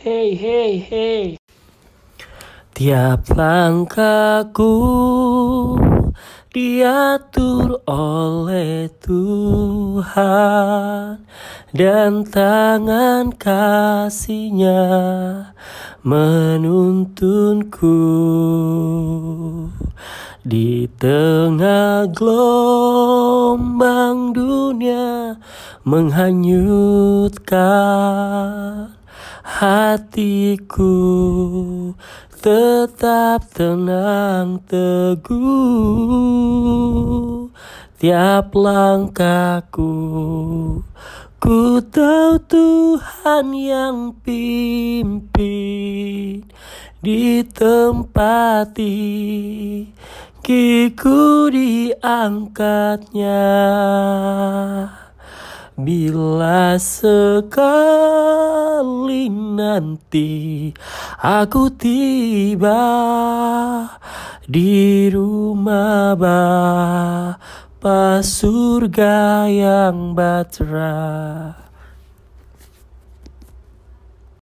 Hey, hey, hey. Tiap langkahku diatur oleh Tuhan dan tangan kasihnya menuntunku di tengah gelombang dunia menghanyutkan hatiku. Tetap tenang teguh. Tiap langkahku ku tahu Tuhan yang pimpin di tempat kiku diangkatnya Bila sekali nanti aku tiba di rumah Bapa surga yang batra.